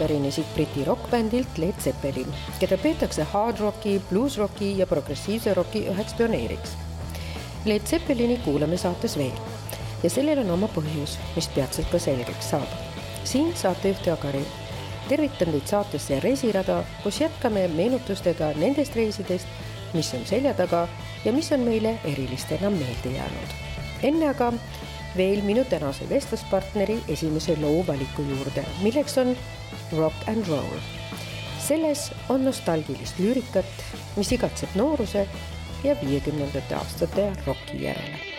pärinesid Briti rokkbändilt Led Zeppelin, keda peetakse hard rocki, blues rocki ja progressiivse rocki üheks pioneeriks. Led Zeppelini kuulame saates veel ja sellel on oma põhjus, mis peatselt ka selgeks saab. siin saatejuht Jaak Ari. tervitan teid saatesse Reisirada, kus jätkame meenutustega nendest reisidest, mis on selja taga ja mis on meile erilistena meelde jäänud. enne aga veel minu tänase vestluspartneri esimese loo valiku juurde, milleks on rock and roll. selles on nostalgilist lüürikat, mis igatseb nooruse ja viiekümnendate aastate roki järele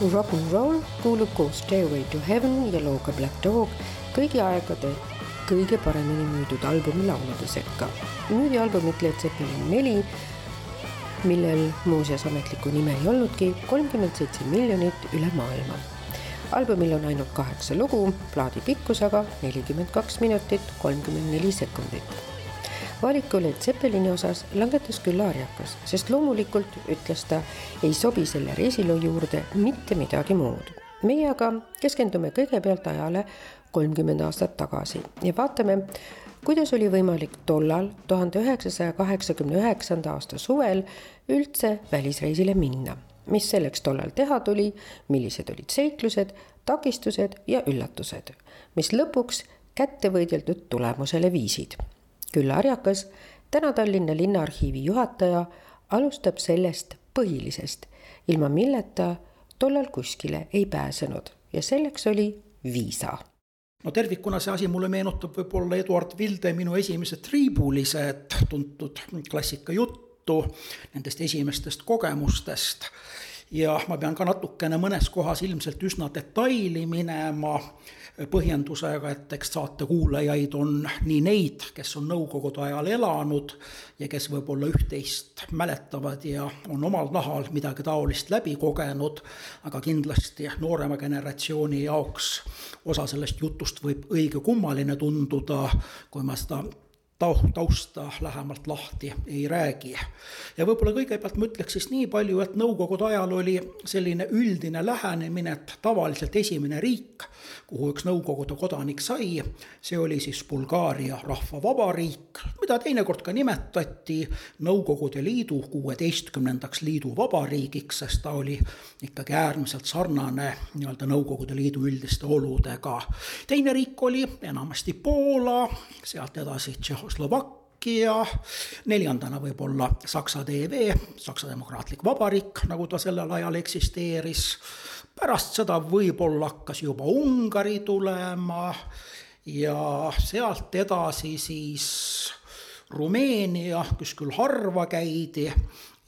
Rock n Roll kuulub koos Stairway to Heaven ja looga Black Dog kõigi aegade kõige paremini müüdud albumi laulude sekka. müüdi albumit Led Zeppelin neli, millel muuseas ametlikku nime ei olnudki, kolmkümmend seitse miljonit üle maailma. albumil on ainult kaheksa lugu, plaadi pikkus aga nelikümmend kaks minutit, kolmkümmend neli sekundit valiku Led Zeppelini osas langetas küll Arjakas, sest loomulikult, ütles ta, ei sobi selle reisiloo juurde mitte midagi muud. meie aga keskendume kõigepealt ajale kolmkümmend aastat tagasi ja vaatame, kuidas oli võimalik tollal, tuhande üheksasaja kaheksakümne üheksanda aasta suvel üldse välisreisile minna, mis selleks tollal teha tuli, millised olid seiklused, takistused ja üllatused, mis lõpuks kätte võideldud tulemusele viisid küll Arjakas, täna Tallinna Linnaarhiivi juhataja, alustab sellest põhilisest, ilma milleta tollal kuskile ei pääsenud. Ja selleks oli viisa. No tervikuna see asi mulle meenutab võib-olla Eduard Vilde minu esimesed triibulised tuntud klassikajuttu nendest esimestest kogemustest. ja ma pean ka natukene mõnes kohas ilmselt üsna detaili minema põhjendusega, et eks saatekuulajaid on nii neid, kes on nõukogude ajal elanud ja kes võib-olla üht-teist mäletavad ja on omal nahal midagi taolist läbi kogenud, aga kindlasti noorema generatsiooni jaoks osa sellest jutust võib õige kummaline tunduda, kui ma seda tausta lähemalt lahti ei räägi. ja võib-olla kõigepealt ma ütleks siis nii palju, et nõukogude ajal oli selline üldine lähenemine, et tavaliselt esimene riik, kuhu üks Nõukogude kodanik sai, see oli siis Bulgaaria Rahvavabariik, mida teinekord ka nimetati Nõukogude Liidu kuueteistkümnendaks liiduvabariigiks, sest ta oli ikkagi äärmiselt sarnane nii-öelda Nõukogude Liidu üldiste oludega. teine riik oli enamasti Poola, sealt edasi Tšehhoslovakkia, neljandana võib-olla Saksa DV, Saksa Demokraatlik Vabariik, nagu ta sellel ajal eksisteeris. pärast seda võib-olla hakkas juba Ungari tulema ja sealt edasi siis Rumeenia, kus küll harva käidi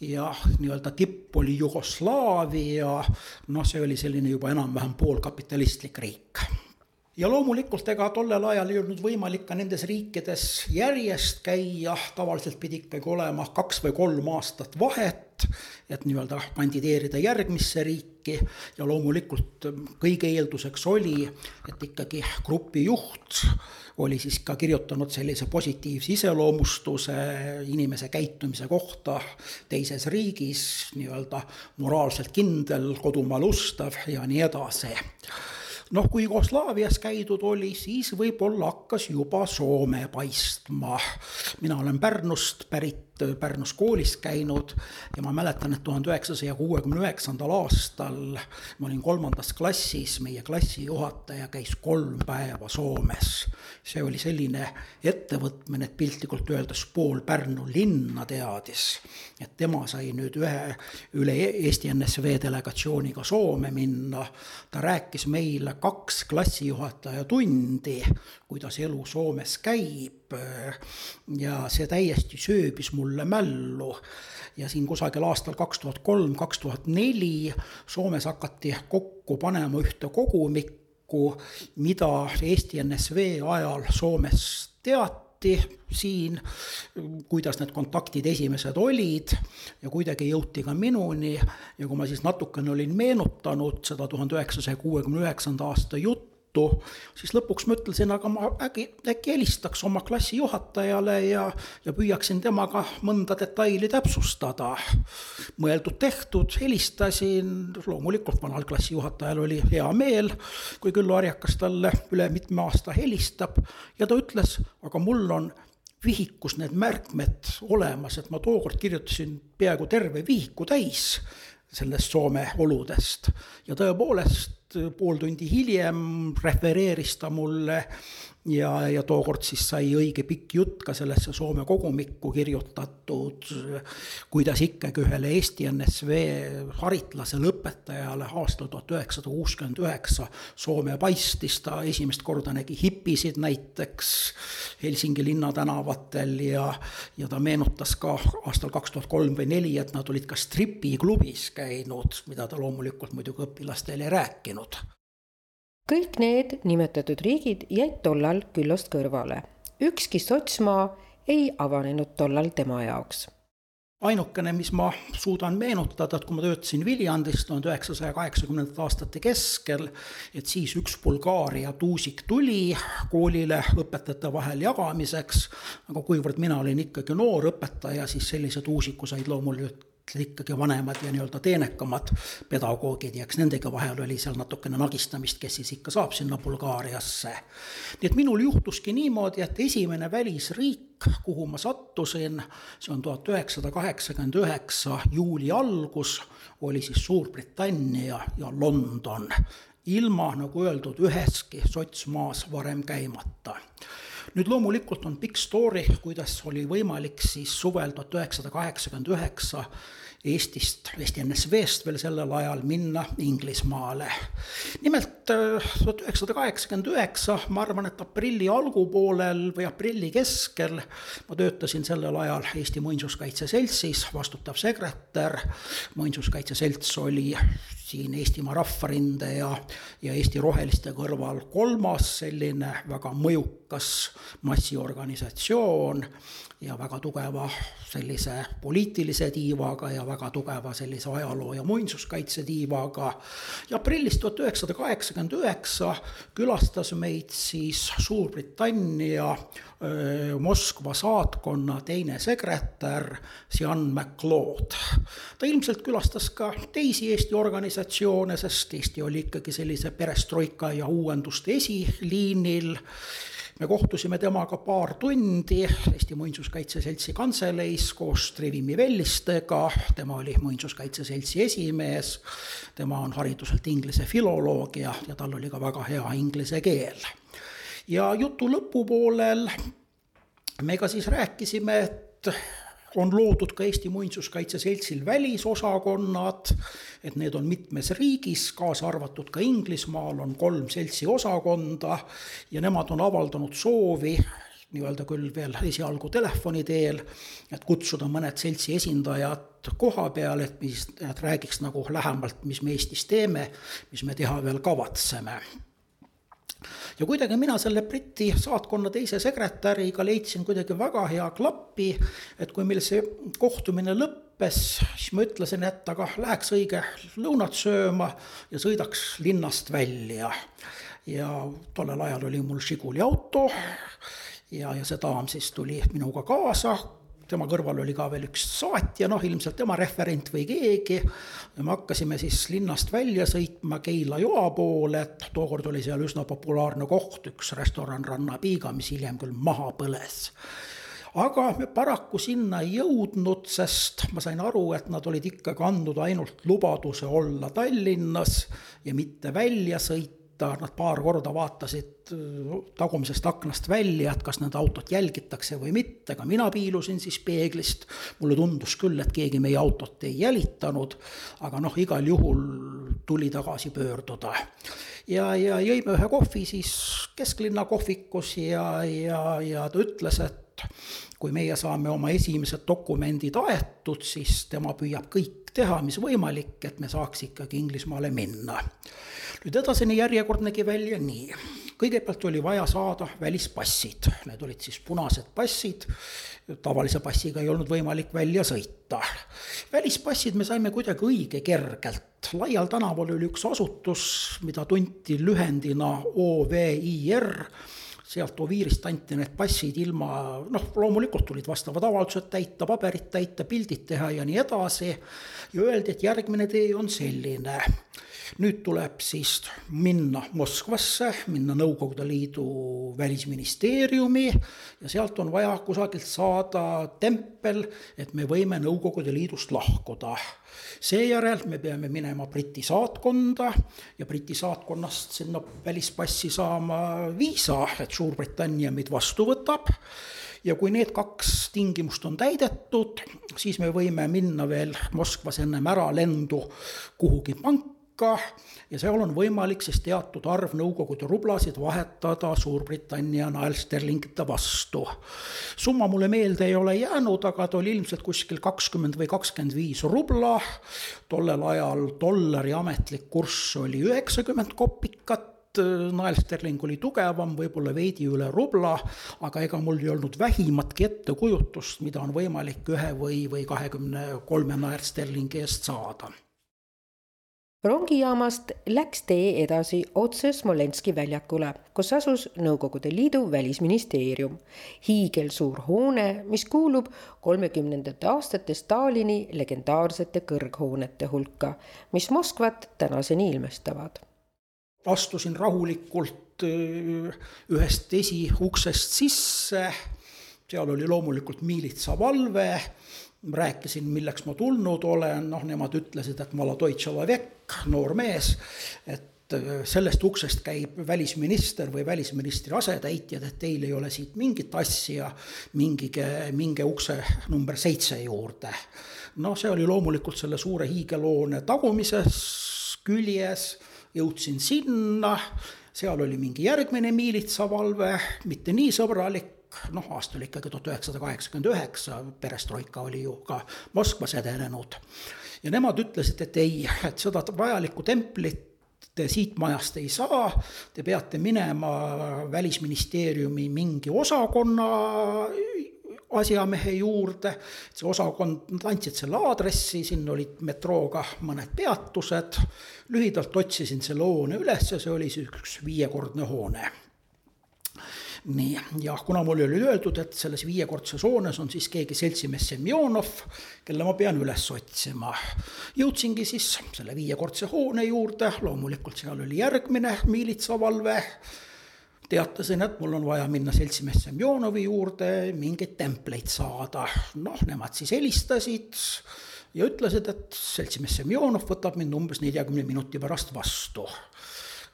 ja nii-öelda tipp oli Jugoslaavia, noh, see oli selline juba enam-vähem poolkapitalistlik riik ja loomulikult ega tollel ajal ei olnud võimalik ka nendes riikides järjest käia, tavaliselt pidi ikkagi olema kaks või kolm aastat vahet, et nii-öelda kandideerida järgmisse riiki. Ja loomulikult kõige eelduseks oli, et ikkagi grupi juht oli siis ka kirjutanud sellise positiivse iseloomustuse inimese käitumise kohta teises riigis, nii-öelda moraalselt kindel, kodumaal ustav ja nii edasi noh, kui Jugoslaavias käidud oli, siis võib-olla hakkas juba Soome paistma. mina olen Pärnust pärit, Pärnus koolis käinud ja ma mäletan, et tuhande üheksasaja kuuekümne üheksandal aastal ma olin kolmandas klassis, meie klassijuhataja käis kolm päeva Soomes. See oli selline ettevõtmine, et piltlikult öeldes pool Pärnu linna teadis, et tema sai nüüd ühe üle Eesti NSV delegatsiooniga Soome minna. ta rääkis meile kaks klassijuhataja tundi, kuidas elu Soomes käib. ja see täiesti sööbis mulle mällu. ja siin kusagil aastal kaks tuhat kolm, kaks tuhat neli Soomes hakati kokku panema ühte kogumikku, mida Eesti NSV ajal Soomes teati siin, kuidas need kontaktid esimesed olid ja kuidagi jõuti ka minuni. Ja kui ma siis natukene olin meenutanud seda tuhande üheksasaja kuuekümne üheksanda aasta juttu, juttu, siis lõpuks mõtlesin, aga ma äkki, äkki helistaks oma klassijuhatajale ja, ja püüaksin temaga mõnda detaili täpsustada. mõeldud-tehtud, helistasin, loomulikult vanal klassijuhatajal oli hea meel, kui Küllo Arjakas talle üle mitme aasta helistab ja ta ütles, aga mul on vihikus need märkmed olemas, et ma tookord kirjutasin peaaegu terve vihiku täis sellest Soome oludest ja tõepoolest pool tundi hiljem refereeris ta mulle ja, ja tookord siis sai õige pikk jutt ka sellesse Soome kogumikku kirjutatud, kuidas ikkagi ühele Eesti NSV haritlasele õpetajale aastal tuhat üheksasada kuuskümmend üheksa Soome paistis, ta esimest korda nägi hipisid näiteks Helsingi linnatänavatel ja, ja ta meenutas ka aastal kaks tuhat kolm või neli, et nad olid ka stripiklubis käinud, mida ta loomulikult muidugi õpilastele ei rääkinud kõik need nimetatud riigid jäid tollal Küllost kõrvale. ükski sotsmaa ei avanenud tollal tema jaoks ainukene, mis ma suudan meenutada, et kui ma töötasin Viljandis tuhande üheksasaja kaheksakümnendate aastate keskel, et siis üks Bulgaaria tuusik tuli koolile õpetajate vahel jagamiseks, aga kuivõrd mina olin ikkagi noor õpetaja, siis sellise tuusiku said loomulikult ikkagi vanemad ja nii-öelda teenekamad pedagoogid ja eks nendega vahel oli seal natukene nagistamist, kes siis ikka saab sinna Bulgaariasse. nii et minul juhtuski niimoodi, et esimene välisriik, kuhu ma sattusin, see on tuhat üheksasada kaheksakümmend üheksa juuli algus, oli siis Suurbritannia ja London ilma, nagu öeldud, üheski sotsmaas varem käimata nüüd loomulikult on pikk story, kuidas oli võimalik siis suvel tuhat üheksasada kaheksakümmend üheksa Eestist, Eesti NSV-st veel sellel ajal minna Inglismaale. nimelt äh, tuhat üheksasada kaheksakümmend üheksa, ma arvan, et aprilli algupoolel või aprilli keskel ma töötasin sellel ajal Eesti Muinsuskaitse Seltsis, vastutav sekretär. muinsuskaitse selts oli siin Eestimaa Rahvarinde ja, ja Eesti Roheliste kõrval kolmas selline väga mõjukas massiorganisatsioon ja väga tugeva sellise poliitilise tiivaga ja väga tugeva sellise ajaloo ja muinsuskaitse tiivaga. ja aprillis tuhat üheksasada kaheksakümmend üheksa külastas meid siis Suurbritannia Moskva saatkonna teine sekretär, Jan MacLeod. ta ilmselt külastas ka teisi Eesti organisatsioone, sest Eesti oli ikkagi sellise perestroika ja uuenduste esiliinil me kohtusime temaga paar tundi Eesti Muinsuskaitse Seltsi kantseleis koos Trivimi Vellistega, tema oli Muinsuskaitse Seltsi esimees, tema on hariduselt inglise filoloog ja, ja tal oli ka väga hea inglise keel. Ja jutu lõpupoolel me ka siis rääkisime, et on loodud ka Eesti Muinsuskaitse Seltsil välisosakonnad, et need on mitmes riigis, kaasa arvatud ka Inglismaal on kolm seltsi osakonda ja nemad on avaldanud soovi nii-öelda küll veel esialgu telefoni teel, et kutsuda mõned seltsi esindajad koha peale, et mis, et räägiks nagu lähemalt, mis me Eestis teeme, mis me teha veel kavatseme ja kuidagi mina selle Briti saatkonna teise sekretäriga leidsin kuidagi väga hea klappi, et kui meil see kohtumine lõppes, siis ma ütlesin, et aga läheks õige lõunat sööma ja sõidaks linnast välja. ja tollel ajal oli mul Žiguli auto ja, ja see daam siis tuli minuga kaasa tema kõrval oli ka veel üks saatja, noh ilmselt tema referent või keegi. ja me hakkasime siis linnast välja sõitma Keila joa poole, et tookord oli seal üsna populaarne koht, üks restoran Rannapiiga, mis hiljem küll maha põles aga me paraku sinna ei jõudnud, sest ma sain aru, et nad olid ikkagi andnud ainult lubaduse olla Tallinnas ja mitte välja sõita ta, nad paar korda vaatasid tagumisest aknast välja, et kas nende autot jälgitakse või mitte, ka mina piilusin siis peeglist. mulle tundus küll, et keegi meie autot ei jälitanud, aga noh, igal juhul tuli tagasi pöörduda. ja, ja jõime ühe kohvi siis kesklinna kohvikus ja, ja, ja ta ütles, et kui meie saame oma esimesed dokumendid aetud, siis tema püüab kõik teha, mis võimalik, et me saaks ikkagi Inglismaale minna. Nüüd edasine järjekord nägi välja nii. kõigepealt oli vaja saada välispassid, need olid siis punased passid, tavalise passiga ei olnud võimalik välja sõita. välispassid me saime kuidagi õige kergelt, laial tänaval oli üks asutus, mida tunti lühendina OVIR sealt Oviirist anti need passid ilma, noh, loomulikult tulid vastavad avaldused täita, paberid täita, pildid teha ja nii edasi. ja öeldi, et järgmine tee on selline nüüd tuleb siis minna Moskvasse, minna Nõukogude Liidu välisministeeriumi ja sealt on vaja kusagilt saada tempel, et me võime Nõukogude Liidust lahkuda. seejärel me peame minema Briti saatkonda ja Briti saatkonnast sinna välispassi saama viisa, et Suurbritannia meid vastu võtab ja kui need kaks tingimust on täidetud, siis me võime minna veel Moskvas ennem äralendu kuhugi panka hulka ja seal on võimalik siis teatud arv Nõukogude rublasid vahetada Suurbritannia naelsterlingite vastu. summa mulle meelde ei ole jäänud, aga ta oli ilmselt kuskil kakskümmend või kakskümmend viis rubla. tollel ajal dollari ametlik kurss oli üheksakümmend kopikat naelsterling oli tugevam, võib-olla veidi üle rubla, aga ega mul ei olnud vähimatki ettekujutust, mida on võimalik ühe või, või kahekümne kolme naelsterlingi eest saada rongijaamast läks tee edasi otse Smolenski väljakule, kus asus Nõukogude Liidu välisministeerium. hiigelsuur hoone, mis kuulub kolmekümnendate aastate Stalini legendaarsete kõrghoonete hulka, mis Moskvat tänaseni ilmestavad. astusin rahulikult äh, ühest esiuksest sisse, seal oli loomulikult miilitsavalve rääkisin, milleks ma tulnud olen, noh, nemad ütlesid, et ma olen Deutsche Lavek, noor mees, et äh, sellest uksest käib välisminister või välisministri asetäitjad, et teil ei ole siit mingit asja, mingige, minge ukse number seitse juurde. noh, see oli loomulikult selle suure hiigelhoone tagumises küljes, jõudsin sinna, seal oli mingi järgmine miilitsavalve, mitte nii sõbralik, noh, aasta oli ikkagi tuhat üheksasada kaheksakümmend üheksa, perestroika oli ju ka Moskvas edenenud. ja nemad ütlesid, et ei, et seda vajalikku templit te siit majast ei saa, te peate minema välisministeeriumi mingi osakonna asjamehe juurde, see osakond, andsid selle aadressi, sinna olid metrooga mõned peatused, lühidalt otsisin selle hoone üles ja see oli siis üks viiekordne hoone nii, ja kuna mulle oli öeldud, et selles viiekordses hoones on siis keegi seltsimees Semjonov, kelle ma pean üles otsima. jõudsingi siis selle viiekordse hoone juurde, loomulikult seal oli järgmine miilitsavalve teatasin, et mul on vaja minna seltsimees Semjonovi juurde mingeid templeid saada. noh, nemad siis helistasid ja ütlesid, et seltsimees Semjonov võtab mind umbes neljakümne minuti pärast vastu.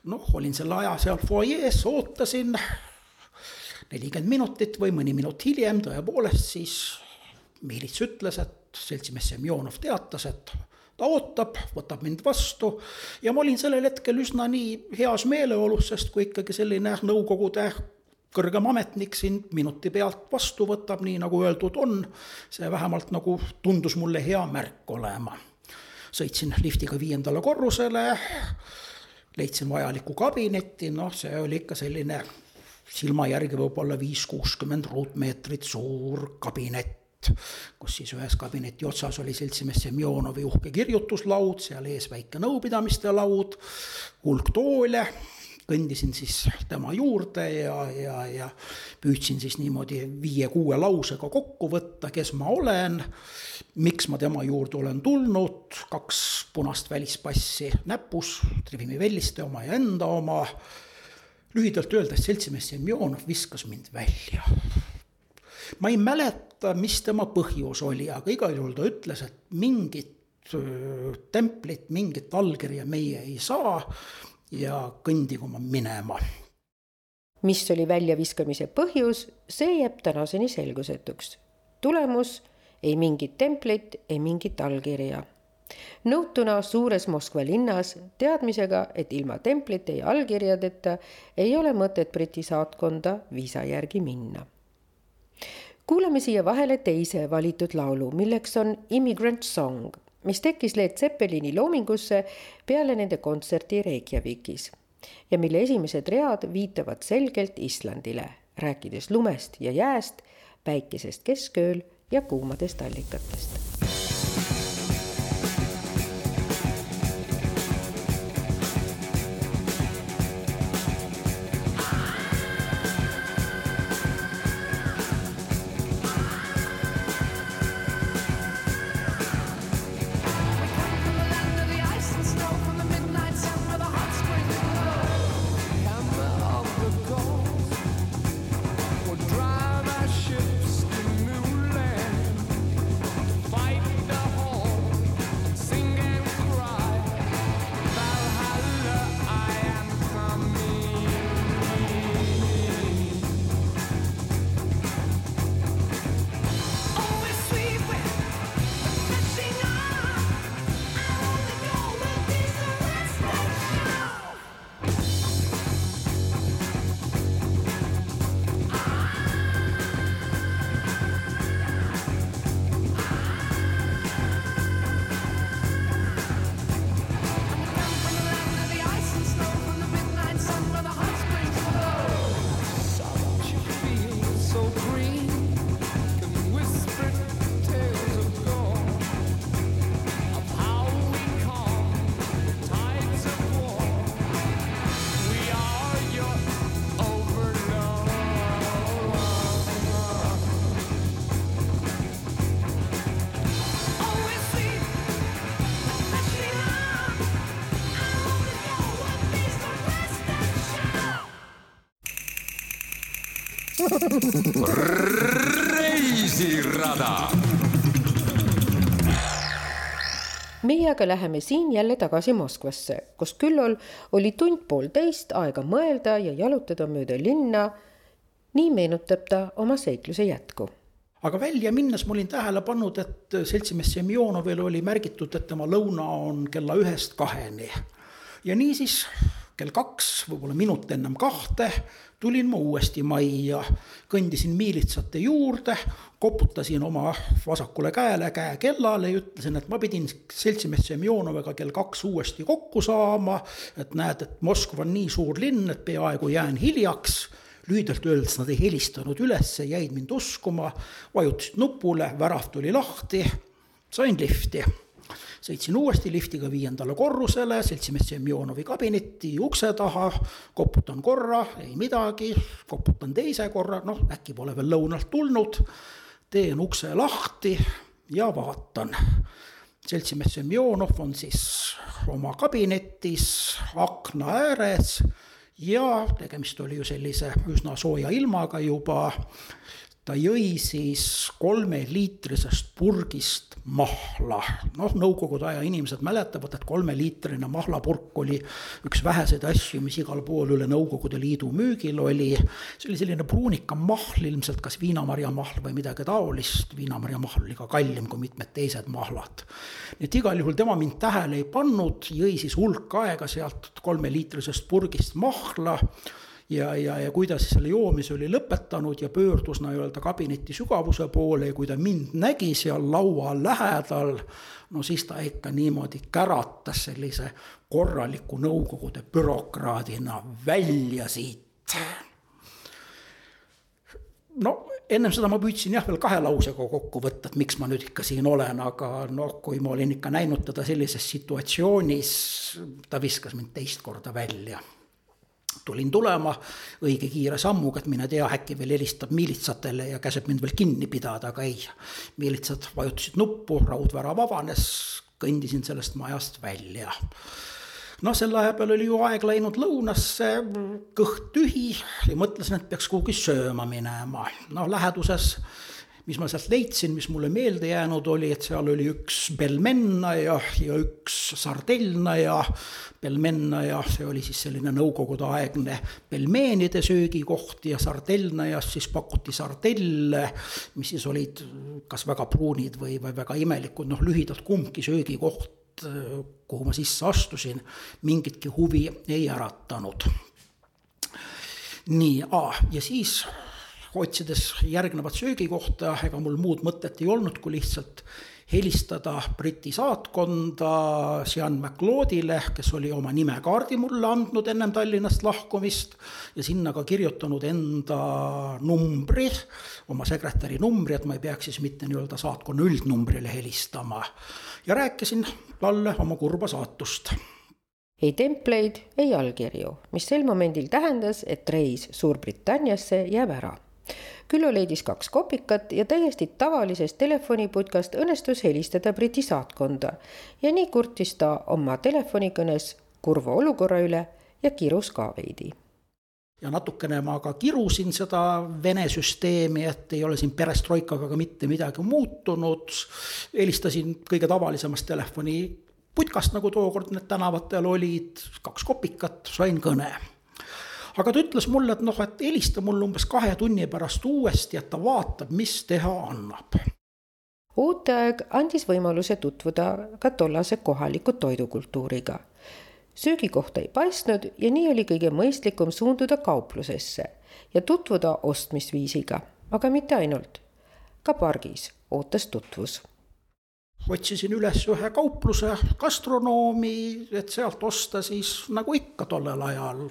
noh, olin selle aja seal fuajees, ootasin nelikümmend minutit või mõni minut hiljem tõepoolest siis miilits ütles, et seltsimees Semjonov teatas, et ta ootab, võtab mind vastu ja ma olin sellel hetkel üsna nii heas meeleolus, sest kui ikkagi selline Nõukogude kõrgem ametnik sind minuti pealt vastu võtab, nii nagu öeldud on, see vähemalt nagu tundus mulle hea märk olema. sõitsin liftiga viiendale korrusele, leidsin vajaliku kabineti, noh, see oli ikka selline silma järgi võib-olla viis-kuuskümmend ruutmeetrit suur kabinet kus siis ühes kabineti otsas oli seltsimees Semjonovi uhke kirjutuslaud, seal ees väike nõupidamiste laud, hulk toole, kõndisin siis tema juurde ja, ja, ja püüdsin siis niimoodi viie-kuue lausega kokku võtta, kes ma olen, miks ma tema juurde olen tulnud, kaks punast välispassi näpus, Trivimi Velliste oma ja enda oma, lühidalt öeldes seltsimees Semjonov viskas mind välja ma ei mäleta, mis tema põhjus oli, aga igal juhul ta ütles, et mingit templit, mingit allkirja meie ei saa ja kõndigu ma minema. mis oli väljaviskamise põhjus, see jääb tänaseni selgusetuks. tulemus ei mingit templit, ei mingit allkirja. Nõutuna suures Moskva linnas teadmisega, et ilma templite ja allkirjadeta ei ole mõtet Briti saatkonda viisa järgi minna. Kuulame siia vahele teise valitud laulu, milleks on Immigrant Song, mis tekkis Led Zeppelini loomingusse peale nende kontserti Reykjavikis ja mille esimesed read viitavad selgelt Islandile, rääkides lumest ja jääst, päikesest keskööl ja kuumadest allikatest reisirada. meie aga läheme siin jälle tagasi Moskvasse, kus küllal oli tund-poolteist aega mõelda ja jalutada mööda linna. nii meenutab ta oma seikluse jätku aga välja minnes ma olin tähele pannud, et seltsimees Semjonovil oli märgitud, et tema lõuna on kella ühest kaheni. ja niisiis kell kaks, võib-olla minut ennem kahte tulin ma uuesti majja, kõndisin miilitsate juurde, koputasin oma vasakule käele käe kellale ja ütlesin, et ma pidin seltsimees Semjonoviga kell kaks uuesti kokku saama. et näed, et Moskva on nii suur linn, et peaaegu jään hiljaks lühidalt öeldes nad ei helistanud ülesse, jäid mind uskuma, vajutasid nupule, värav tuli lahti, sain lifti sõitsin uuesti liftiga viiendale korrusele, seltsimees Semjonovi kabinetti ukse taha, koputan korra, ei midagi, koputan teise korra, noh, äkki pole veel lõunalt tulnud, teen ukse lahti ja vaatan. seltsimees Semjonov on siis oma kabinetis akna ääres ja tegemist oli ju sellise üsna sooja ilmaga juba ta jõi siis kolmeliitrisest purgist mahla. noh, nõukogude aja inimesed mäletavad, et kolmeliitrine mahlapurk oli üks väheseid asju, mis igal pool üle Nõukogude Liidu müügil oli. see oli selline pruunikam mahl, ilmselt kas viinamarjamahl või midagi taolist, viinamarjamahl oli ka kallim kui mitmed teised mahlad. nii et igal juhul tema mind tähele ei pannud, jõi siis hulk aega sealt kolmeliitrisest purgist mahla ja, ja, ja kui ta siis selle joomise oli lõpetanud ja pöördus nii-öelda kabineti sügavuse poole ja kui ta mind nägi seal laua lähedal, no siis ta ikka niimoodi käratas sellise korraliku Nõukogude bürokraadina välja siit. no ennem seda ma püüdsin jah veel kahe lausega kokku võtta, et miks ma nüüd ikka siin olen, aga noh, kui ma olin ikka näinud teda sellises situatsioonis, ta viskas mind teist korda välja tulin tulema õige kiire sammuga, et mine tea, äkki veel helistab miilitsatele ja käsib mind veel kinni pidada, aga ei. miilitsad vajutasid nuppu, raudvärav avanes, kõndisin sellest majast välja. noh, selle aja peal oli ju aeg läinud lõunasse, kõht tühi ja mõtlesin, et peaks kuhugi sööma minema, noh läheduses mis ma sealt leidsin, mis mulle meelde jäänud oli, et seal oli üks pelmennaja ja üks sardelnaja. pelmennaja, see oli siis selline nõukogudeaegne pelmeenide söögikoht ja sardelnajas siis pakuti sardelle, mis siis olid kas väga pruunid või, või väga imelikud, noh lühidalt kumbki söögikoht kuhu ma sisse astusin, mingitki huvi ei äratanud. nii, ja siis otsides järgnevat söögikohta, ega mul muud mõtet ei olnud, kui lihtsalt helistada Briti saatkonda Sean MacLeodile, kes oli oma nimekaardi mulle andnud ennem Tallinnast lahkumist ja sinna ka kirjutanud enda numbri, oma sekretäri numbri, et ma ei peaks siis mitte nii-öelda saatkonna üldnumbrile helistama. ja rääkisin talle oma kurba saatust ei templeid, ei allkirju, mis sel momendil tähendas, et reis Suurbritanniasse jääb ära Küllo leidis kaks kopikat ja täiesti tavalisest telefoniputkast õnnestus helistada Briti saatkonda. Ja nii kurtis ta oma telefonikõnes kurva olukorra üle ja kirus ka veidi. Ja natukene ma ka kirusin seda Vene süsteemi, et ei ole siin perestroikaga ka mitte midagi muutunud. helistasin kõige tavalisemast telefoniputkast, nagu tookord need tänavatel olid, kaks kopikat, sain kõne aga ta ütles mulle, et noh, et helista mulle umbes kahe tunni pärast uuesti, et ta vaatab, mis teha annab. uuteaeg andis võimaluse tutvuda ka tollase kohaliku toidukultuuriga. söögikohta ei paistnud ja nii oli kõige mõistlikum suunduda kauplusesse ja tutvuda ostmisviisiga, aga mitte ainult. ka pargis ootas tutvus otsisin üles ühe kaupluse gastronoomi, et sealt osta siis nagu ikka tollel ajal.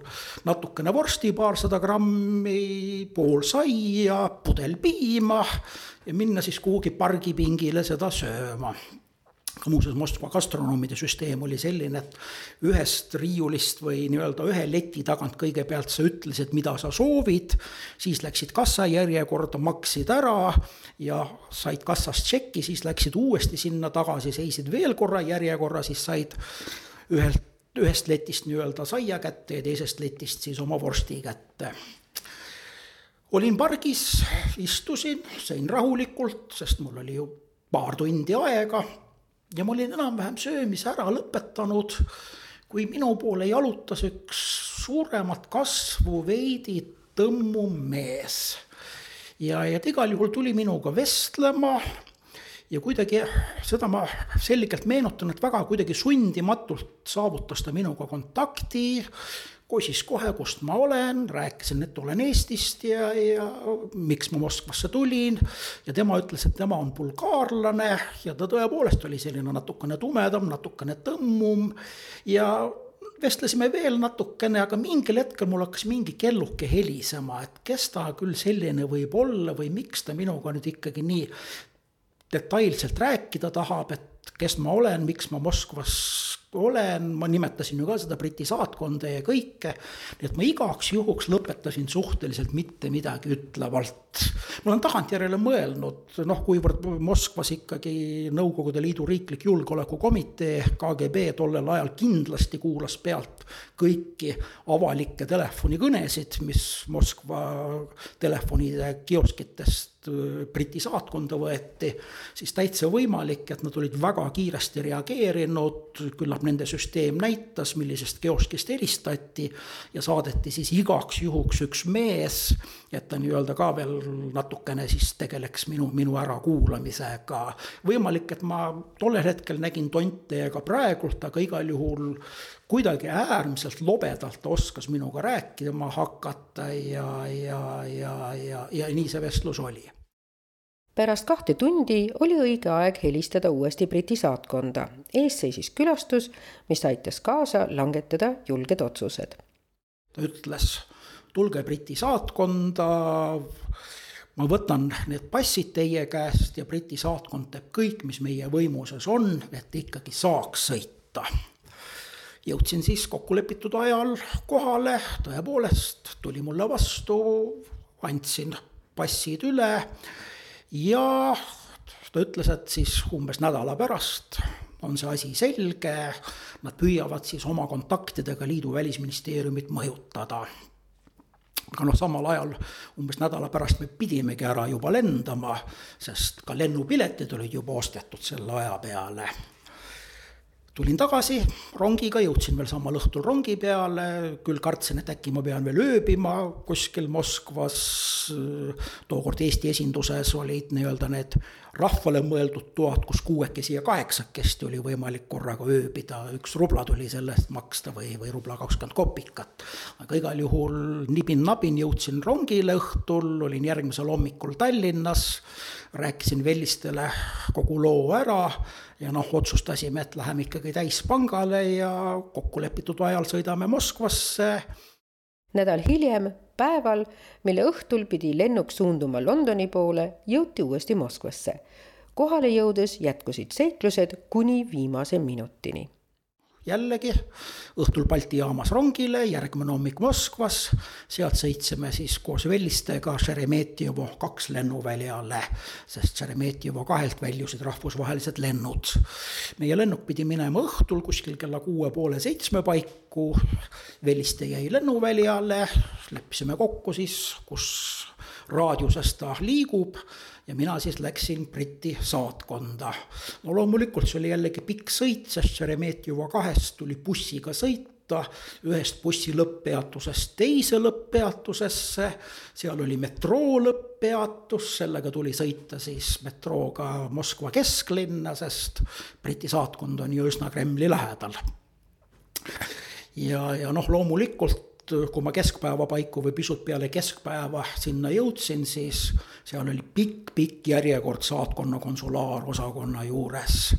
Natukene vorsti, paarsada grammi, pool saia, pudel piima ja minna siis kuhugi pargipingile seda sööma ka muuseas Moskva gastronoomide süsteem oli selline, et ühest riiulist või nii-öelda ühe leti tagant kõigepealt sa ütlesid, mida sa soovid, siis läksid kassajärjekorda, maksid ära ja said kassast tšeki, siis läksid uuesti sinna tagasi, seisid veel korra järjekorra, siis said ühelt, ühest letist nii-öelda saia kätte ja teisest letist siis oma vorsti kätte. Olin pargis, istusin, sõin rahulikult, sest mul oli ju paar tundi aega ja ma olin enam-vähem söömise ära lõpetanud, kui minu poole jalutas üks suuremat kasvu veidi tõmmu mees. ja, ja ta igal juhul tuli minuga vestlema ja kuidagi seda ma selgelt meenutan, et väga kuidagi sundimatult saavutas ta minuga kontakti. Küsis kohe, kust ma olen, rääkisin, et olen Eestist ja, ja miks ma Moskvasse tulin. ja tema ütles, et tema on bulgaarlane ja ta tõepoolest oli selline natukene tumedam, natukene tõmmum ja vestlesime veel natukene, aga mingil hetkel mul hakkas mingi kelluke helisema, et kes ta küll selline võib olla või miks ta minuga nüüd ikkagi nii detailselt rääkida tahab, et kes ma olen, miks ma Moskvas olen, ma nimetasin ju ka seda Briti saatkonda ja kõike. nii et ma igaks juhuks lõpetasin suhteliselt mitte midagi ütlevalt. ma olen tagantjärele mõelnud, noh, kuivõrd Moskvas ikkagi Nõukogude Liidu riiklik julgeolekukomitee, KGB tollel ajal kindlasti kuulas pealt kõiki avalikke telefonikõnesid, mis Moskva telefonide kioskitest Briti saatkonda võeti, siis täitsa võimalik, et nad olid väga kiiresti reageerinud, küllap nende süsteem näitas, millisest kioskist helistati ja saadeti siis igaks juhuks üks mees, et ta nii-öelda ka veel natukene siis tegeleks minu, minu ärakuulamisega. võimalik, et ma tollel hetkel nägin tonte ja ka praegult, aga igal juhul kuidagi äärmiselt lobedalt oskas minuga rääkima hakata ja, ja, ja, ja, ja nii see vestlus oli pärast kahte tundi oli õige aeg helistada uuesti Briti saatkonda. ees seisis külastus, mis aitas kaasa langetada julged otsused. ta ütles, tulge Briti saatkonda, ma võtan need passid teie käest ja Briti saatkond teeb kõik, mis meie võimuses on, et ikkagi saaks sõita. Jõudsin siis kokkulepitud ajal kohale, tõepoolest tuli mulle vastu, andsin passid üle ja ta ütles, et siis umbes nädala pärast on see asi selge, nad püüavad siis oma kontaktidega liidu välisministeeriumit mõjutada. aga noh, samal ajal umbes nädala pärast me pidimegi ära juba lendama, sest ka lennupiletid olid juba ostetud selle aja peale tulin tagasi rongiga, jõudsin veel samal õhtul rongi peale, küll kartsin, et äkki ma pean veel ööbima kuskil Moskvas. tookord Eesti esinduses olid nii-öelda need rahvale mõeldud toad, kus kuuekesi ja kaheksakesti oli võimalik korraga ööbida, üks rubla tuli selle eest maksta või, või rubla kakskümmend kopikat. aga igal juhul nibin-nabin jõudsin rongile õhtul, olin järgmisel hommikul Tallinnas, rääkisin Vellistele kogu loo ära ja noh, otsustasime, et läheme ikkagi täispangale ja kokkulepitud ajal sõidame Moskvasse. nädal hiljem, päeval, mille õhtul pidi lennuk suunduma Londoni poole, jõuti uuesti Moskvasse. kohale jõudes jätkusid seiklused kuni viimase minutini jällegi õhtul Balti jaamas rongile, järgmine hommik Moskvas. sealt sõitsime siis koos Vellistega Šeremetjevo kaks lennuväljale, sest Šeremetjevo kahelt väljusid rahvusvahelised lennud. meie lennuk pidi minema õhtul kuskil kella kuue poole seitsme paiku. Velliste jäi lennuväljale, leppisime kokku siis, kus raadiuses ta liigub ja mina siis läksin Briti saatkonda. no loomulikult see oli jällegi pikk sõit, sest Šeremetjeva kahest tuli bussiga sõita ühest bussi lõpppeatusest teise lõpppeatusesse. seal oli metroo lõpppeatus, sellega tuli sõita siis metrooga Moskva kesklinna, sest Briti saatkond on ju üsna Kremli lähedal. ja, ja noh, loomulikult kui ma keskpäeva paiku või pisut peale keskpäeva sinna jõudsin, siis seal oli pikk-pikk järjekord saatkonna konsulaarosakonna juures.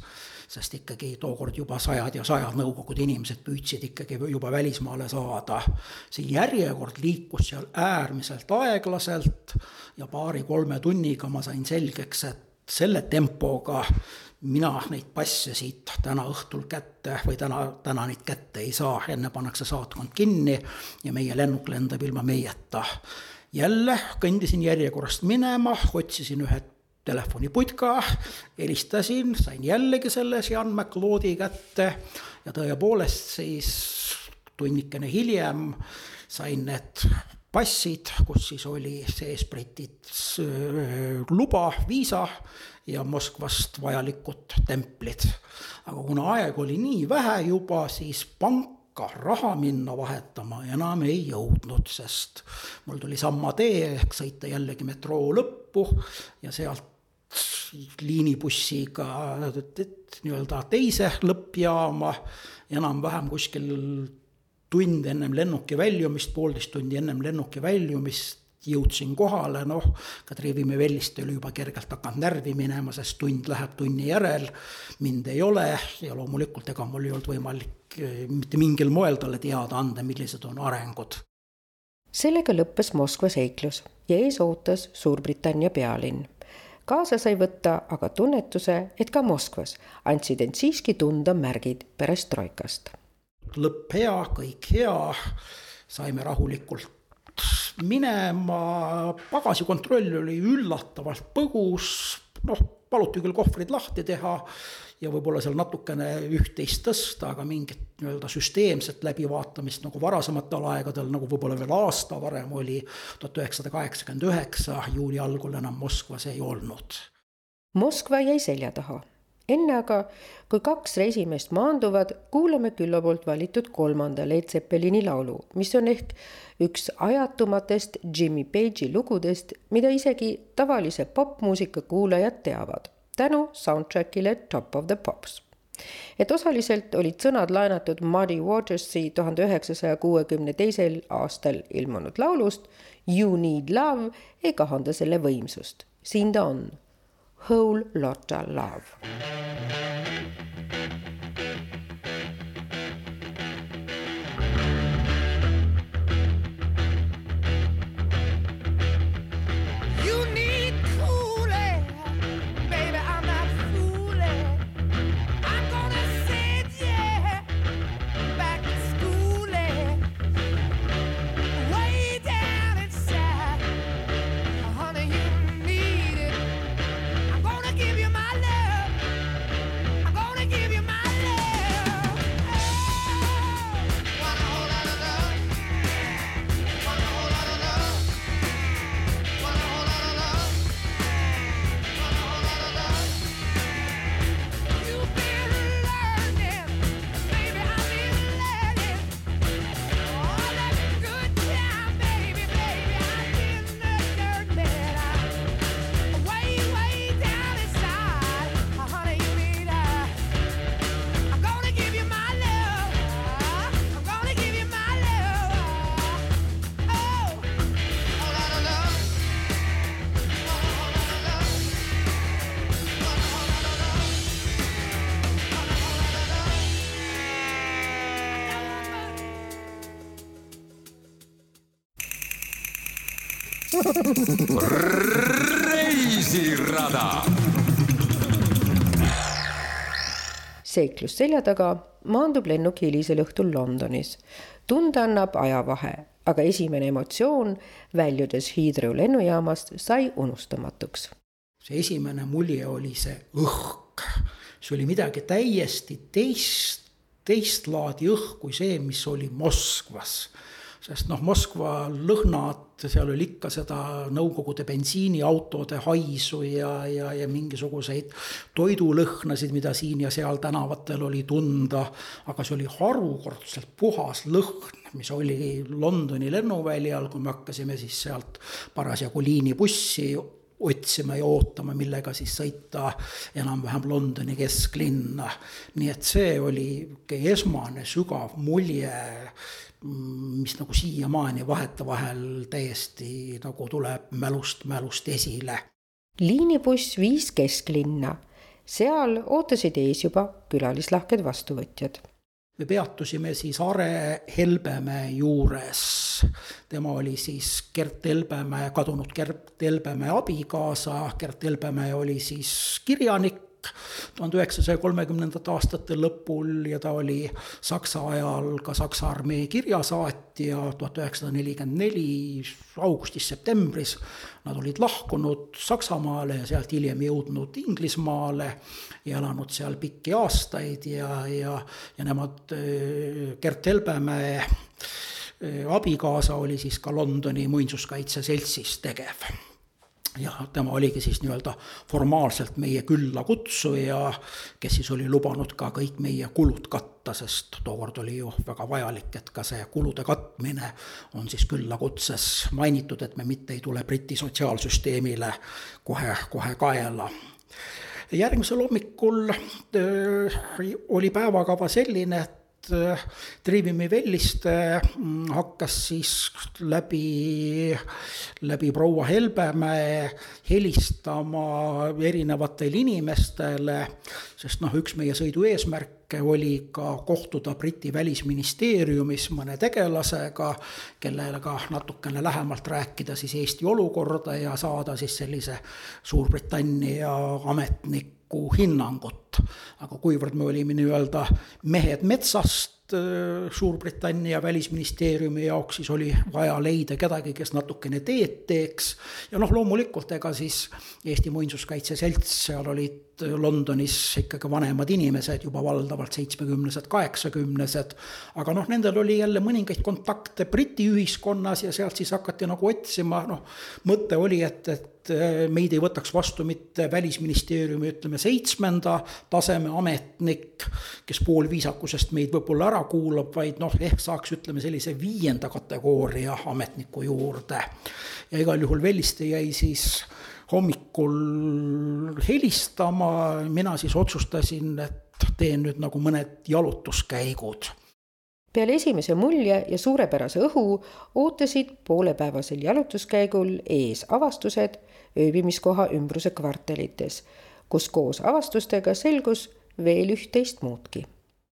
sest ikkagi tookord juba sajad ja sajad Nõukogude inimesed püüdsid ikkagi juba välismaale saada. see järjekord liikus seal äärmiselt aeglaselt ja paari-kolme tunniga ma sain selgeks, et selle tempoga mina neid passe siit täna õhtul kätte või täna, täna neid kätte ei saa, enne pannakse saatkond kinni ja meie lennuk lendab ilma meieta. jälle kõndisin järjekorrast minema, otsisin ühe telefoniputka, helistasin, sain jällegi selle Jean McLeodi kätte ja tõepoolest siis tunnikene hiljem sain need passid, kus siis oli sees Britid luba, viisa ja Moskvast vajalikud templid. aga kuna aega oli nii vähe juba, siis panka raha minna vahetama enam ei jõudnud, sest mul tuli sama tee ehk sõita jällegi metroo lõppu ja sealt liinibussiga nii-öelda teise lõppjaama enam-vähem kuskil tund ennem lennuki väljumist, poolteist tundi ennem lennuki väljumist jõudsin kohale, noh, Kadri Vellist oli juba kergelt hakanud närvi minema, sest tund läheb tunni järel, mind ei ole ja loomulikult ega mul ei olnud võimalik eh, mitte mingil moel talle teada anda, millised on arengud. sellega lõppes Moskva seiklus ja ees ootas Suurbritannia pealinn. kaasa sai võtta aga tunnetuse, et ka Moskvas andsid end siiski tunda märgid perestroikast. Lõpp hea, kõik hea, saime rahulikult minema, pagasikontroll oli üllatavalt põgus, noh, paluti küll kohvrid lahti teha ja võib-olla seal natukene üht-teist tõsta, aga mingit nii-öelda süsteemset läbivaatamist nagu varasematel aegadel, nagu võib-olla veel aasta varem oli, tuhat üheksasada kaheksakümmend üheksa, juuli algul enam Moskvas ei olnud. Moskva jäi selja taha enne aga, kui kaks reisimeest maanduvad, kuulame Küllo poolt valitud kolmanda Led Zeppelini laulu, mis on ehk üks ajatumatest Jimmy Page'i lugudest, mida isegi tavalise popmuusika kuulajad teavad, tänu soundtrackile Top of the Pops et osaliselt olid sõnad laenatud Muddy Watersi tuhande üheksasaja kuuekümne teisel aastal ilmunud laulust You need love ei kahanda selle võimsust. siin ta on whole lotta love. Reisirada. seiklus selja taga maandub lennuk hilisel õhtul Londonis. tunda annab ajavahe, aga esimene emotsioon väljudes Heathrow lennujaamast sai unustamatuks. see esimene mulje oli see õhk, see oli midagi täiesti teist, teist laadi õhk kui see, mis oli Moskvas sest noh, Moskva lõhnad, seal oli ikka seda Nõukogude bensiiniautode haisu ja, ja, ja mingisuguseid toidulõhnasid, mida siin ja seal tänavatel oli tunda. aga see oli harukordselt puhas lõhn, mis oli Londoni lennuväljal, kui me hakkasime siis sealt parasjagu liinibussi otsima ja ootama, millega siis sõita enam-vähem Londoni kesklinna. nii et see oli esmane sügav mulje mis nagu siiamaani vahetevahel täiesti nagu tuleb mälust, mälust esile. liinibuss viis kesklinna, seal ootasid ees juba külalislahked vastuvõtjad. me peatusime siis Are Helbemäe juures. tema oli siis Gert Helbemäe, kadunud Gert Helbemäe abikaasa, Gert Helbemäe oli siis kirjanik tuhande üheksasaja kolmekümnendate aastate lõpul ja ta oli Saksa ajal ka Saksa armee kirjasaatja tuhat üheksasada nelikümmend neli augustis-septembris. Nad olid lahkunud Saksamaale ja sealt hiljem jõudnud Inglismaale ja elanud seal pikki aastaid ja, ja, ja nemad, äh, Gert Helbemäe äh, abikaasa oli siis ka Londoni muinsuskaitse seltsis tegev ja tema oligi siis nii-öelda formaalselt meie küllakutsuja, kes siis oli lubanud ka kõik meie kulud katta, sest tookord oli ju väga vajalik, et ka see kulude katmine on siis küllakutses mainitud, et me mitte ei tule Briti sotsiaalsüsteemile kohe, kohe kaela. Järgmisel hommikul öö, oli päevakava selline, et Trivimi Velliste mm, hakkas siis läbi, läbi proua Helbemäe helistama erinevatele inimestele, sest noh, üks meie sõidu eesmärke oli ka kohtuda Briti välisministeeriumis mõne tegelasega, kellega natukene lähemalt rääkida siis Eesti olukorda ja saada siis sellise Suurbritannia ametniku hinnangut. aga kuivõrd me olime nii-öelda mehed metsast, Äh, Suurbritannia välisministeeriumi jaoks, siis oli vaja leida kedagi, kes natukene teed teeks. ja noh, loomulikult ega siis Eesti Muinsuskaitse Selts, seal olid Londonis ikkagi vanemad inimesed, juba valdavalt seitsmekümnesed, kaheksakümnesed. aga noh, nendel oli jälle mõningaid kontakte Briti ühiskonnas ja sealt siis hakati nagu otsima, noh. mõte oli, et, et meid ei võtaks vastu mitte välisministeeriumi, ütleme seitsmenda taseme ametnik, kes poolviisakusest meid võib-olla ära kuulab, vaid noh, ehk saaks, ütleme sellise viienda kategooria ametniku juurde. ja igal juhul Velliste jäi siis hommikul helistama, mina siis otsustasin, et teen nüüd nagu mõned jalutuskäigud. Peale esimese mulje ja suurepärase õhu ootasid poolepäevasel jalutuskäigul ees avastused ööbimiskoha ümbruse kvartalites, kus koos avastustega selgus veel üht-teist muudki.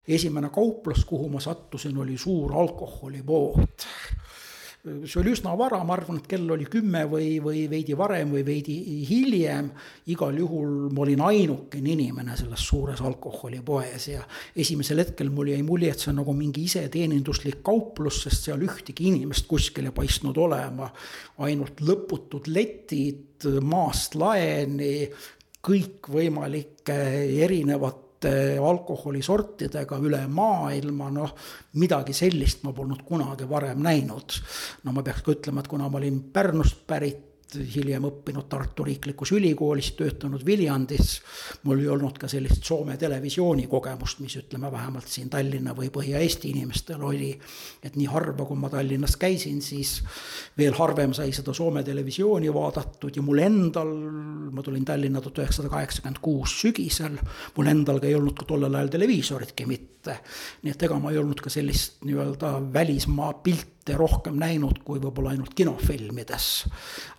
esimene kauplus, kuhu ma sattusin, oli suur alkoholipood see oli üsna vara, ma arvan, et kell oli kümme või, või veidi varem või veidi hiljem. igal juhul ma olin ainukene inimene selles suures alkoholipoes ja esimesel hetkel mul jäi mulje, et see on nagu mingi iseteeninduslik kauplus, sest seal ühtegi inimest kuskil ei paistnud olema. ainult lõputud letid maast laeni, kõikvõimalike erinevate alkoholisortidega üle maailma, noh. midagi sellist ma polnud kunagi varem näinud. no ma peaks ka ütlema, et kuna ma olin Pärnust pärit hiljem õppinud Tartu Riiklikus Ülikoolis, töötanud Viljandis. mul ei olnud ka sellist Soome televisiooni kogemust, mis ütleme vähemalt siin Tallinna või Põhja-Eesti inimestel oli. et nii harva, kui ma Tallinnas käisin, siis veel harvem sai seda Soome televisiooni vaadatud ja mul endal, ma tulin Tallinna tuhat üheksasada kaheksakümmend kuus sügisel. mul endal ka ei olnud ka tollel ajal televiisoritki mitte. nii et ega ma ei olnud ka sellist nii-öelda välismaa pilti pilte rohkem näinud kui võib-olla ainult kinofilmides.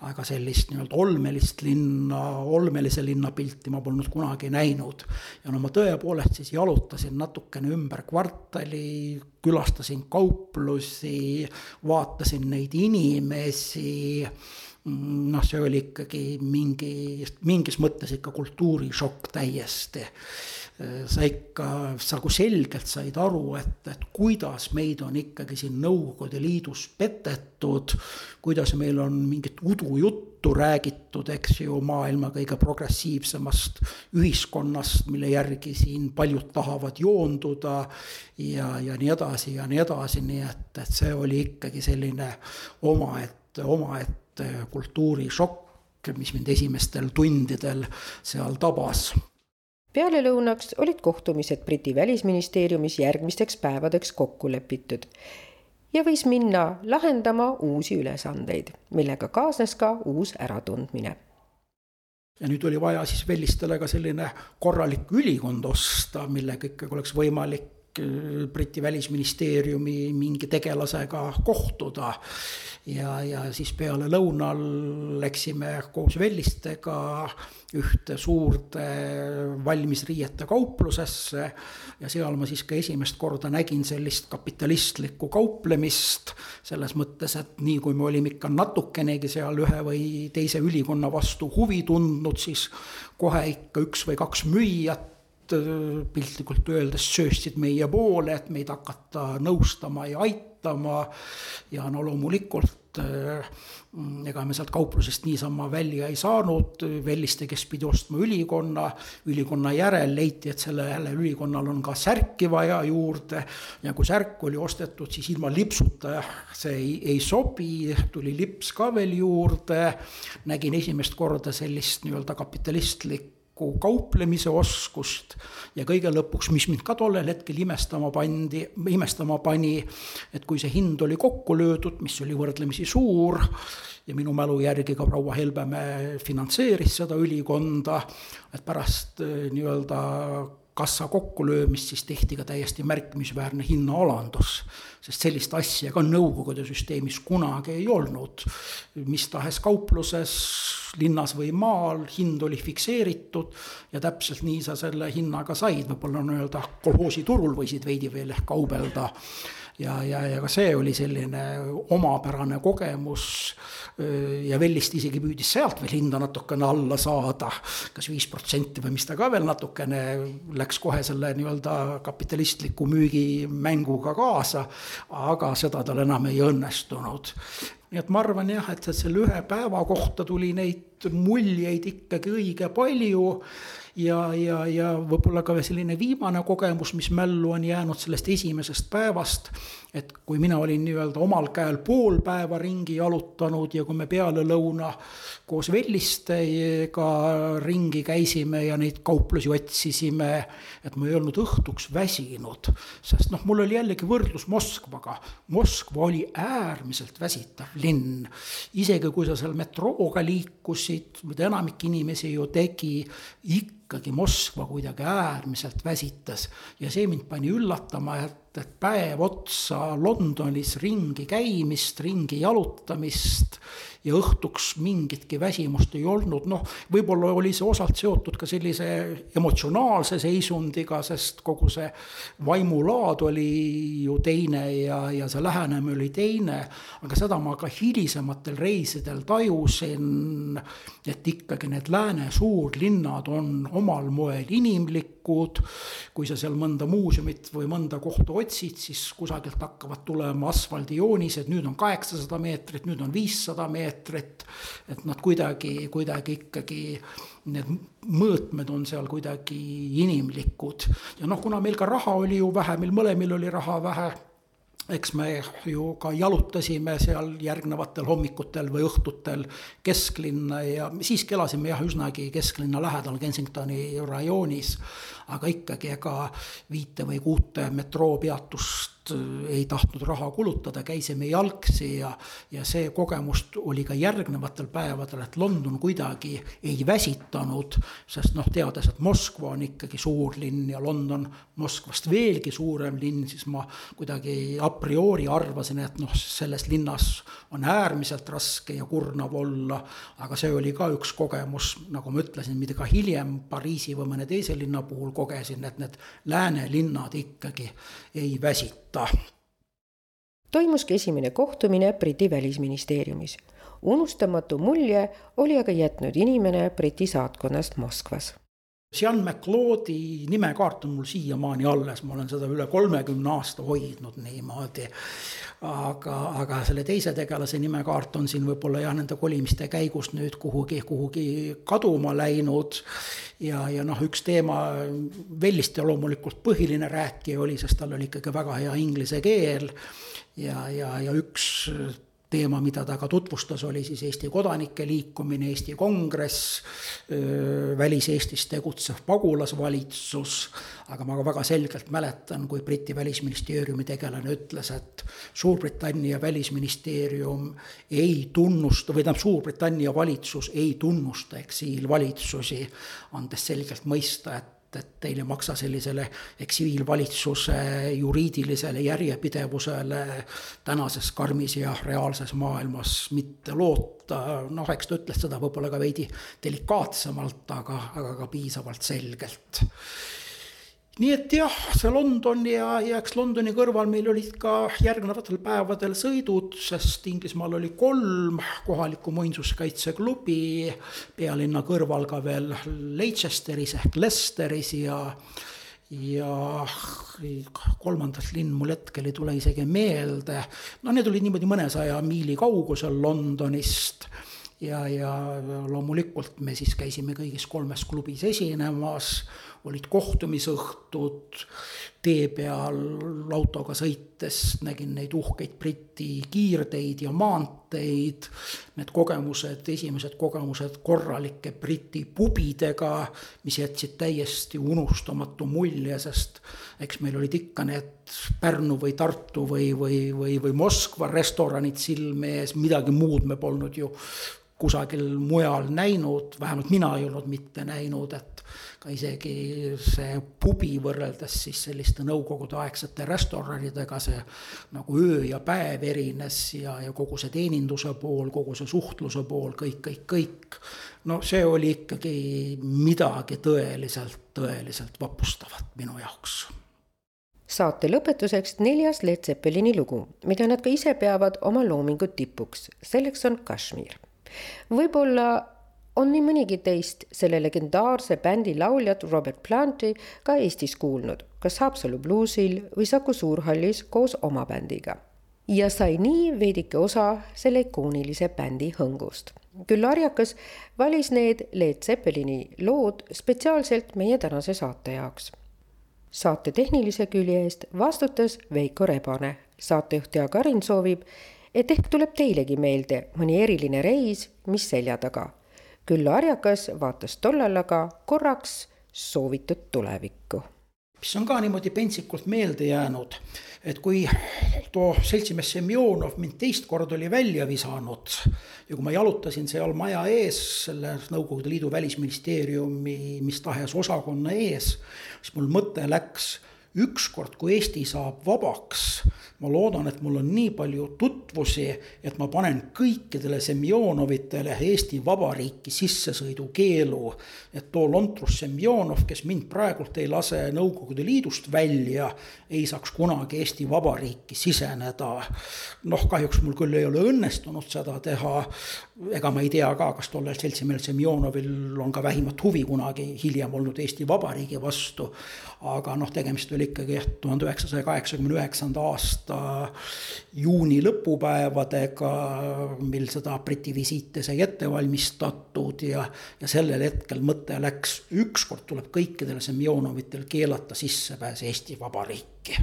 aga sellist nii-öelda olmelist linna, olmelise linna pilti ma polnud kunagi näinud. ja no ma tõepoolest siis jalutasin natukene ümber kvartali, külastasin kauplusi, vaatasin neid inimesi noh, see oli ikkagi mingi, mingis mõttes ikka kultuurishokk täiesti sa ikka, sa nagu selgelt said aru, et, et kuidas meid on ikkagi siin Nõukogude Liidus petetud. kuidas meil on mingit udujuttu räägitud, eks ju, maailma kõige progressiivsemast ühiskonnast, mille järgi siin paljud tahavad joonduda. ja, ja nii edasi ja nii edasi, nii et, et see oli ikkagi selline omaette, omaette kultuurishokk mis mind esimestel tundidel seal tabas pealelõunaks olid kohtumised Briti välisministeeriumis järgmisteks päevadeks kokku lepitud ja võis minna lahendama uusi ülesandeid, millega kaasnes ka uus äratundmine. ja nüüd oli vaja siis Vellistele ka selline korralik ülikond osta, millega ikkagi oleks võimalik Briti välisministeeriumi mingi tegelasega kohtuda ja, ja siis peale lõunal läksime koos Vellistega ühte suurde valmisriiete kauplusesse. ja seal ma siis ka esimest korda nägin sellist kapitalistlikku kauplemist. selles mõttes, et nii kui me olime ikka natukenegi seal ühe või teise ülikonna vastu huvi tundnud, siis kohe ikka üks või kaks müüjat piltlikult öeldes sööstsid meie poole, et meid hakata nõustama ja aitama aitama. ja no loomulikult äh, ega me sealt kauplusest niisama välja ei saanud, Velliste, kes pidi ostma ülikonna, ülikonna järel leiti, et sellele ülikonnal on ka särki vaja juurde. ja kui särk oli ostetud, siis ilma lipsuta see ei, ei sobi, tuli lips ka veel juurde. nägin esimest korda sellist nii-öelda kapitalistlikku kokku kauplemise oskust. ja kõige lõpuks, mis mind ka tollel hetkel imestama pandi, imestama pani, et kui see hind oli kokku löödud, mis oli võrdlemisi suur. ja minu mälu järgi ka proua Helbemäe finantseeris seda ülikonda, et pärast eh, nii-öelda kassa kokkulöömist, siis tehti ka täiesti märkimisväärne hinnaalandus. Sest sellist asja ka nõukogude süsteemis kunagi ei olnud. mis tahes kaupluses, linnas või maal, hind oli fikseeritud ja täpselt nii sa selle hinnaga said, võib-olla nii-öelda kolhoositurul võisid veidi veel ehk kaubelda ja, ja, ja ka see oli selline omapärane kogemus. ja Vellist isegi püüdis sealt veel hinda natukene alla saada, kas viis protsenti või mis ta ka veel natukene läks kohe selle nii-öelda kapitalistliku müügimänguga kaasa. aga seda tal enam ei õnnestunud nii et ma arvan jah, et selle ühe päeva kohta tuli neid muljeid ikkagi õige palju ja, ja, ja võib-olla ka selline viimane kogemus, mis mällu on jäänud sellest esimesest päevast. et kui mina olin nii-öelda omal käel pool päeva ringi jalutanud ja kui me pealelõuna koos Vellistega ringi käisime ja neid kauplusi otsisime. et ma ei olnud õhtuks väsinud, sest noh, mul oli jällegi võrdlus Moskvaga. Moskva oli äärmiselt väsitav linn, isegi kui sa seal metrooga liikusid, mida enamik inimesi ju tegi, ikka ikkagi Moskva kuidagi äärmiselt väsitas. Ja see mind pani üllatama, et, et päev otsa Londonis ringi käimist, ringi jalutamist ja õhtuks mingitki väsimust ei olnud, noh, võib-olla oli see osalt seotud ka sellise emotsionaalse seisundiga, sest kogu see vaimulaad oli ju teine ja, ja see lähenemine oli teine. aga seda ma ka hilisematel reisidel tajusin, et ikkagi need lääne suurlinnad on omal moel inimlikud. kui sa seal mõnda muuseumit või mõnda kohta otsid, siis kusagilt hakkavad tulema asfaldijoonised, nüüd on kaheksasada meetrit, nüüd on viissada meetrit meetrit. et nad kuidagi, kuidagi ikkagi need mõõtmed on seal kuidagi inimlikud. ja noh, kuna meil ka raha oli ju vähe, meil mõlemil oli raha vähe eks me ju ka jalutasime seal järgnevatel hommikutel või õhtutel kesklinna ja siiski elasime jah, üsnagi kesklinna lähedal Kensingtoni rajoonis. Aga ikkagi, ega viite või kuute metroopeatust Äh, ei tahtnud raha kulutada, käisime jalgsi ja, ja see kogemus oli ka järgnevatel päevadel, et London kuidagi ei väsitanud. sest noh, teades, et Moskva on ikkagi suur linn ja London Moskvast veelgi suurem linn, siis ma kuidagi a priori arvasin, et noh, selles linnas on äärmiselt raske ja kurnav olla. aga see oli ka üks kogemus, nagu ma ütlesin, mida ka hiljem Pariisi või mõne teise linna puhul kogesin, et need lääne linnad ikkagi ei väsita toimuski esimene kohtumine Briti välisministeeriumis. unustamatu mulje oli aga jätnud inimene Briti saatkonnast Moskvas Sean McLeodi nimekaart on mul siiamaani alles, ma olen seda üle kolmekümne aasta hoidnud niimoodi. aga, aga selle teise tegelase nimekaart on siin võib-olla jah, nende kolimiste käigus nüüd kuhugi, kuhugi kaduma läinud. ja, ja noh, üks teema, Velliste loomulikult põhiline rääkija oli, sest tal oli ikkagi väga hea inglise keel. ja, ja, ja üks teema, mida ta ka tutvustas, oli siis Eesti kodanike liikumine, Eesti Kongress, välis-Eestis tegutsev pagulasvalitsus, aga ma ka väga selgelt mäletan, kui Briti välisministeeriumi tegelane ütles, et Suurbritannia välisministeerium ei tunnusta, või tähendab, Suurbritannia valitsus ei tunnusta eksiilvalitsusi, andes selgelt mõista, et et teil ei maksa sellisele eksiilvalitsuse juriidilisele järjepidevusele tänases karmis ja reaalses maailmas mitte loota. noh, eks ta ütles seda võib-olla ka veidi delikaatsemalt, aga, aga ka piisavalt selgelt nii et jah, see London ja, ja eks Londoni kõrval meil olid ka järgnevatel päevadel sõidud, sest Inglismaal oli kolm kohalikku muinsuskaitseklubi. pealinna kõrval ka veel Leicesteris ehk Leicesteris ja, ja kolmandas linn mul hetkel ei tule isegi meelde. no need olid niimoodi mõnesaja miili kaugusel Londonist ja, ja loomulikult me siis käisime kõigis kolmes klubis esinemas olid kohtumisõhtud, tee peal autoga sõites nägin neid uhkeid Briti kiirteid ja maanteid. Need kogemused, esimesed kogemused korralike Briti pubidega, mis jätsid täiesti unustamatu mulje, sest eks meil olid ikka need Pärnu või Tartu või, või, või, või Moskva restoranid silme ees, midagi muud me polnud ju kusagil mujal näinud, vähemalt mina ei olnud mitte näinud, et ka isegi see pubi võrreldes siis selliste nõukogudeaegsete restoranidega, see nagu öö ja päev erines ja, ja kogu see teeninduse pool, kogu see suhtluse pool, kõik, kõik, kõik. no see oli ikkagi midagi tõeliselt, tõeliselt vapustavat minu jaoks saate lõpetuseks neljas Led Zeppelini lugu, mida nad ka ise peavad oma loomingu tipuks, selleks on Kashmir. Võib-olla on nii mõnigi teist selle legendaarse bändi lauljat Robert Planti ka Eestis kuulnud, kas Haapsalu bluusil või Saku Suurhallis koos oma bändiga. ja sai nii veidike osa selle ikoonilise bändi hõngust. küll Arjakas valis need Led Zeppelini lood spetsiaalselt meie tänase saate jaoks saate tehnilise külje eest vastutas Veiko Rebane. saatejuht Jaak Arin soovib, et ehk tuleb teilegi meelde mõni eriline reis, mis selja taga. küll Arjakas vaatas tollal aga korraks soovitud tulevikku. mis on ka niimoodi pentsikult meelde jäänud et kui too seltsimees Semjonov mind teist korda oli välja visanud ja kui ma jalutasin seal maja ees, selle Nõukogude Liidu välisministeeriumi mis tahes osakonna ees, siis mul mõte läks, ükskord, kui Eesti saab vabaks ma loodan, et mul on nii palju tutvusi, et ma panen kõikidele Semjonovitele Eesti Vabariiki sissesõidukeelu. et too Lontrus Semjonov, kes mind praegult ei lase Nõukogude Liidust välja, ei saaks kunagi Eesti Vabariiki siseneda. noh, kahjuks mul küll ei ole õnnestunud seda teha. ega ma ei tea ka, kas tollel seltsimehel Semjonovil on ka vähimat huvi kunagi hiljem olnud Eesti Vabariigi vastu. aga noh, tegemist oli ikkagi tuhande üheksasaja kaheksakümne üheksanda aasta juuni lõpupäevadega, mil seda Briti visiiti sai ette valmistatud ja, ja sellel hetkel mõte läks, ükskord tuleb kõikidel Semjonovitel keelata sissepääs Eesti Vabariiki.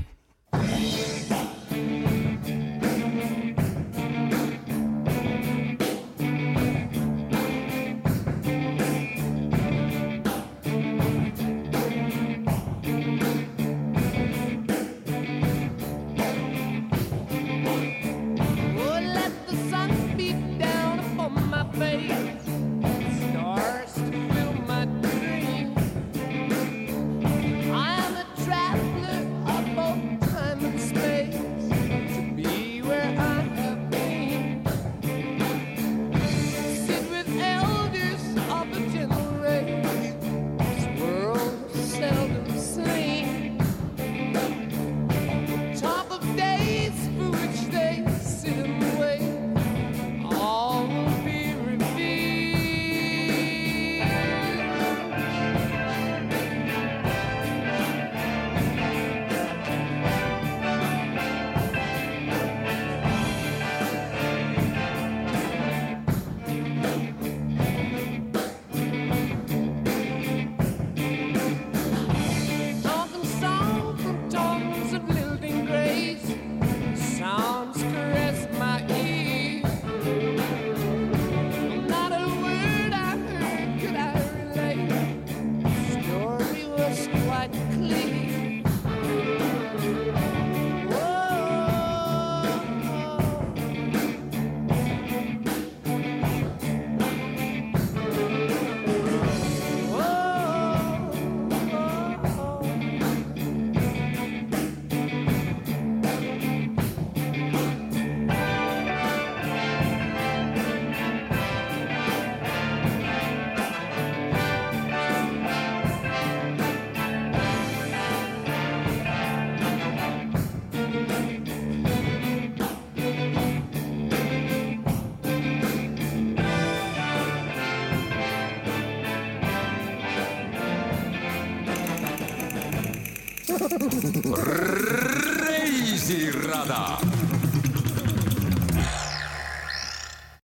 Reisirada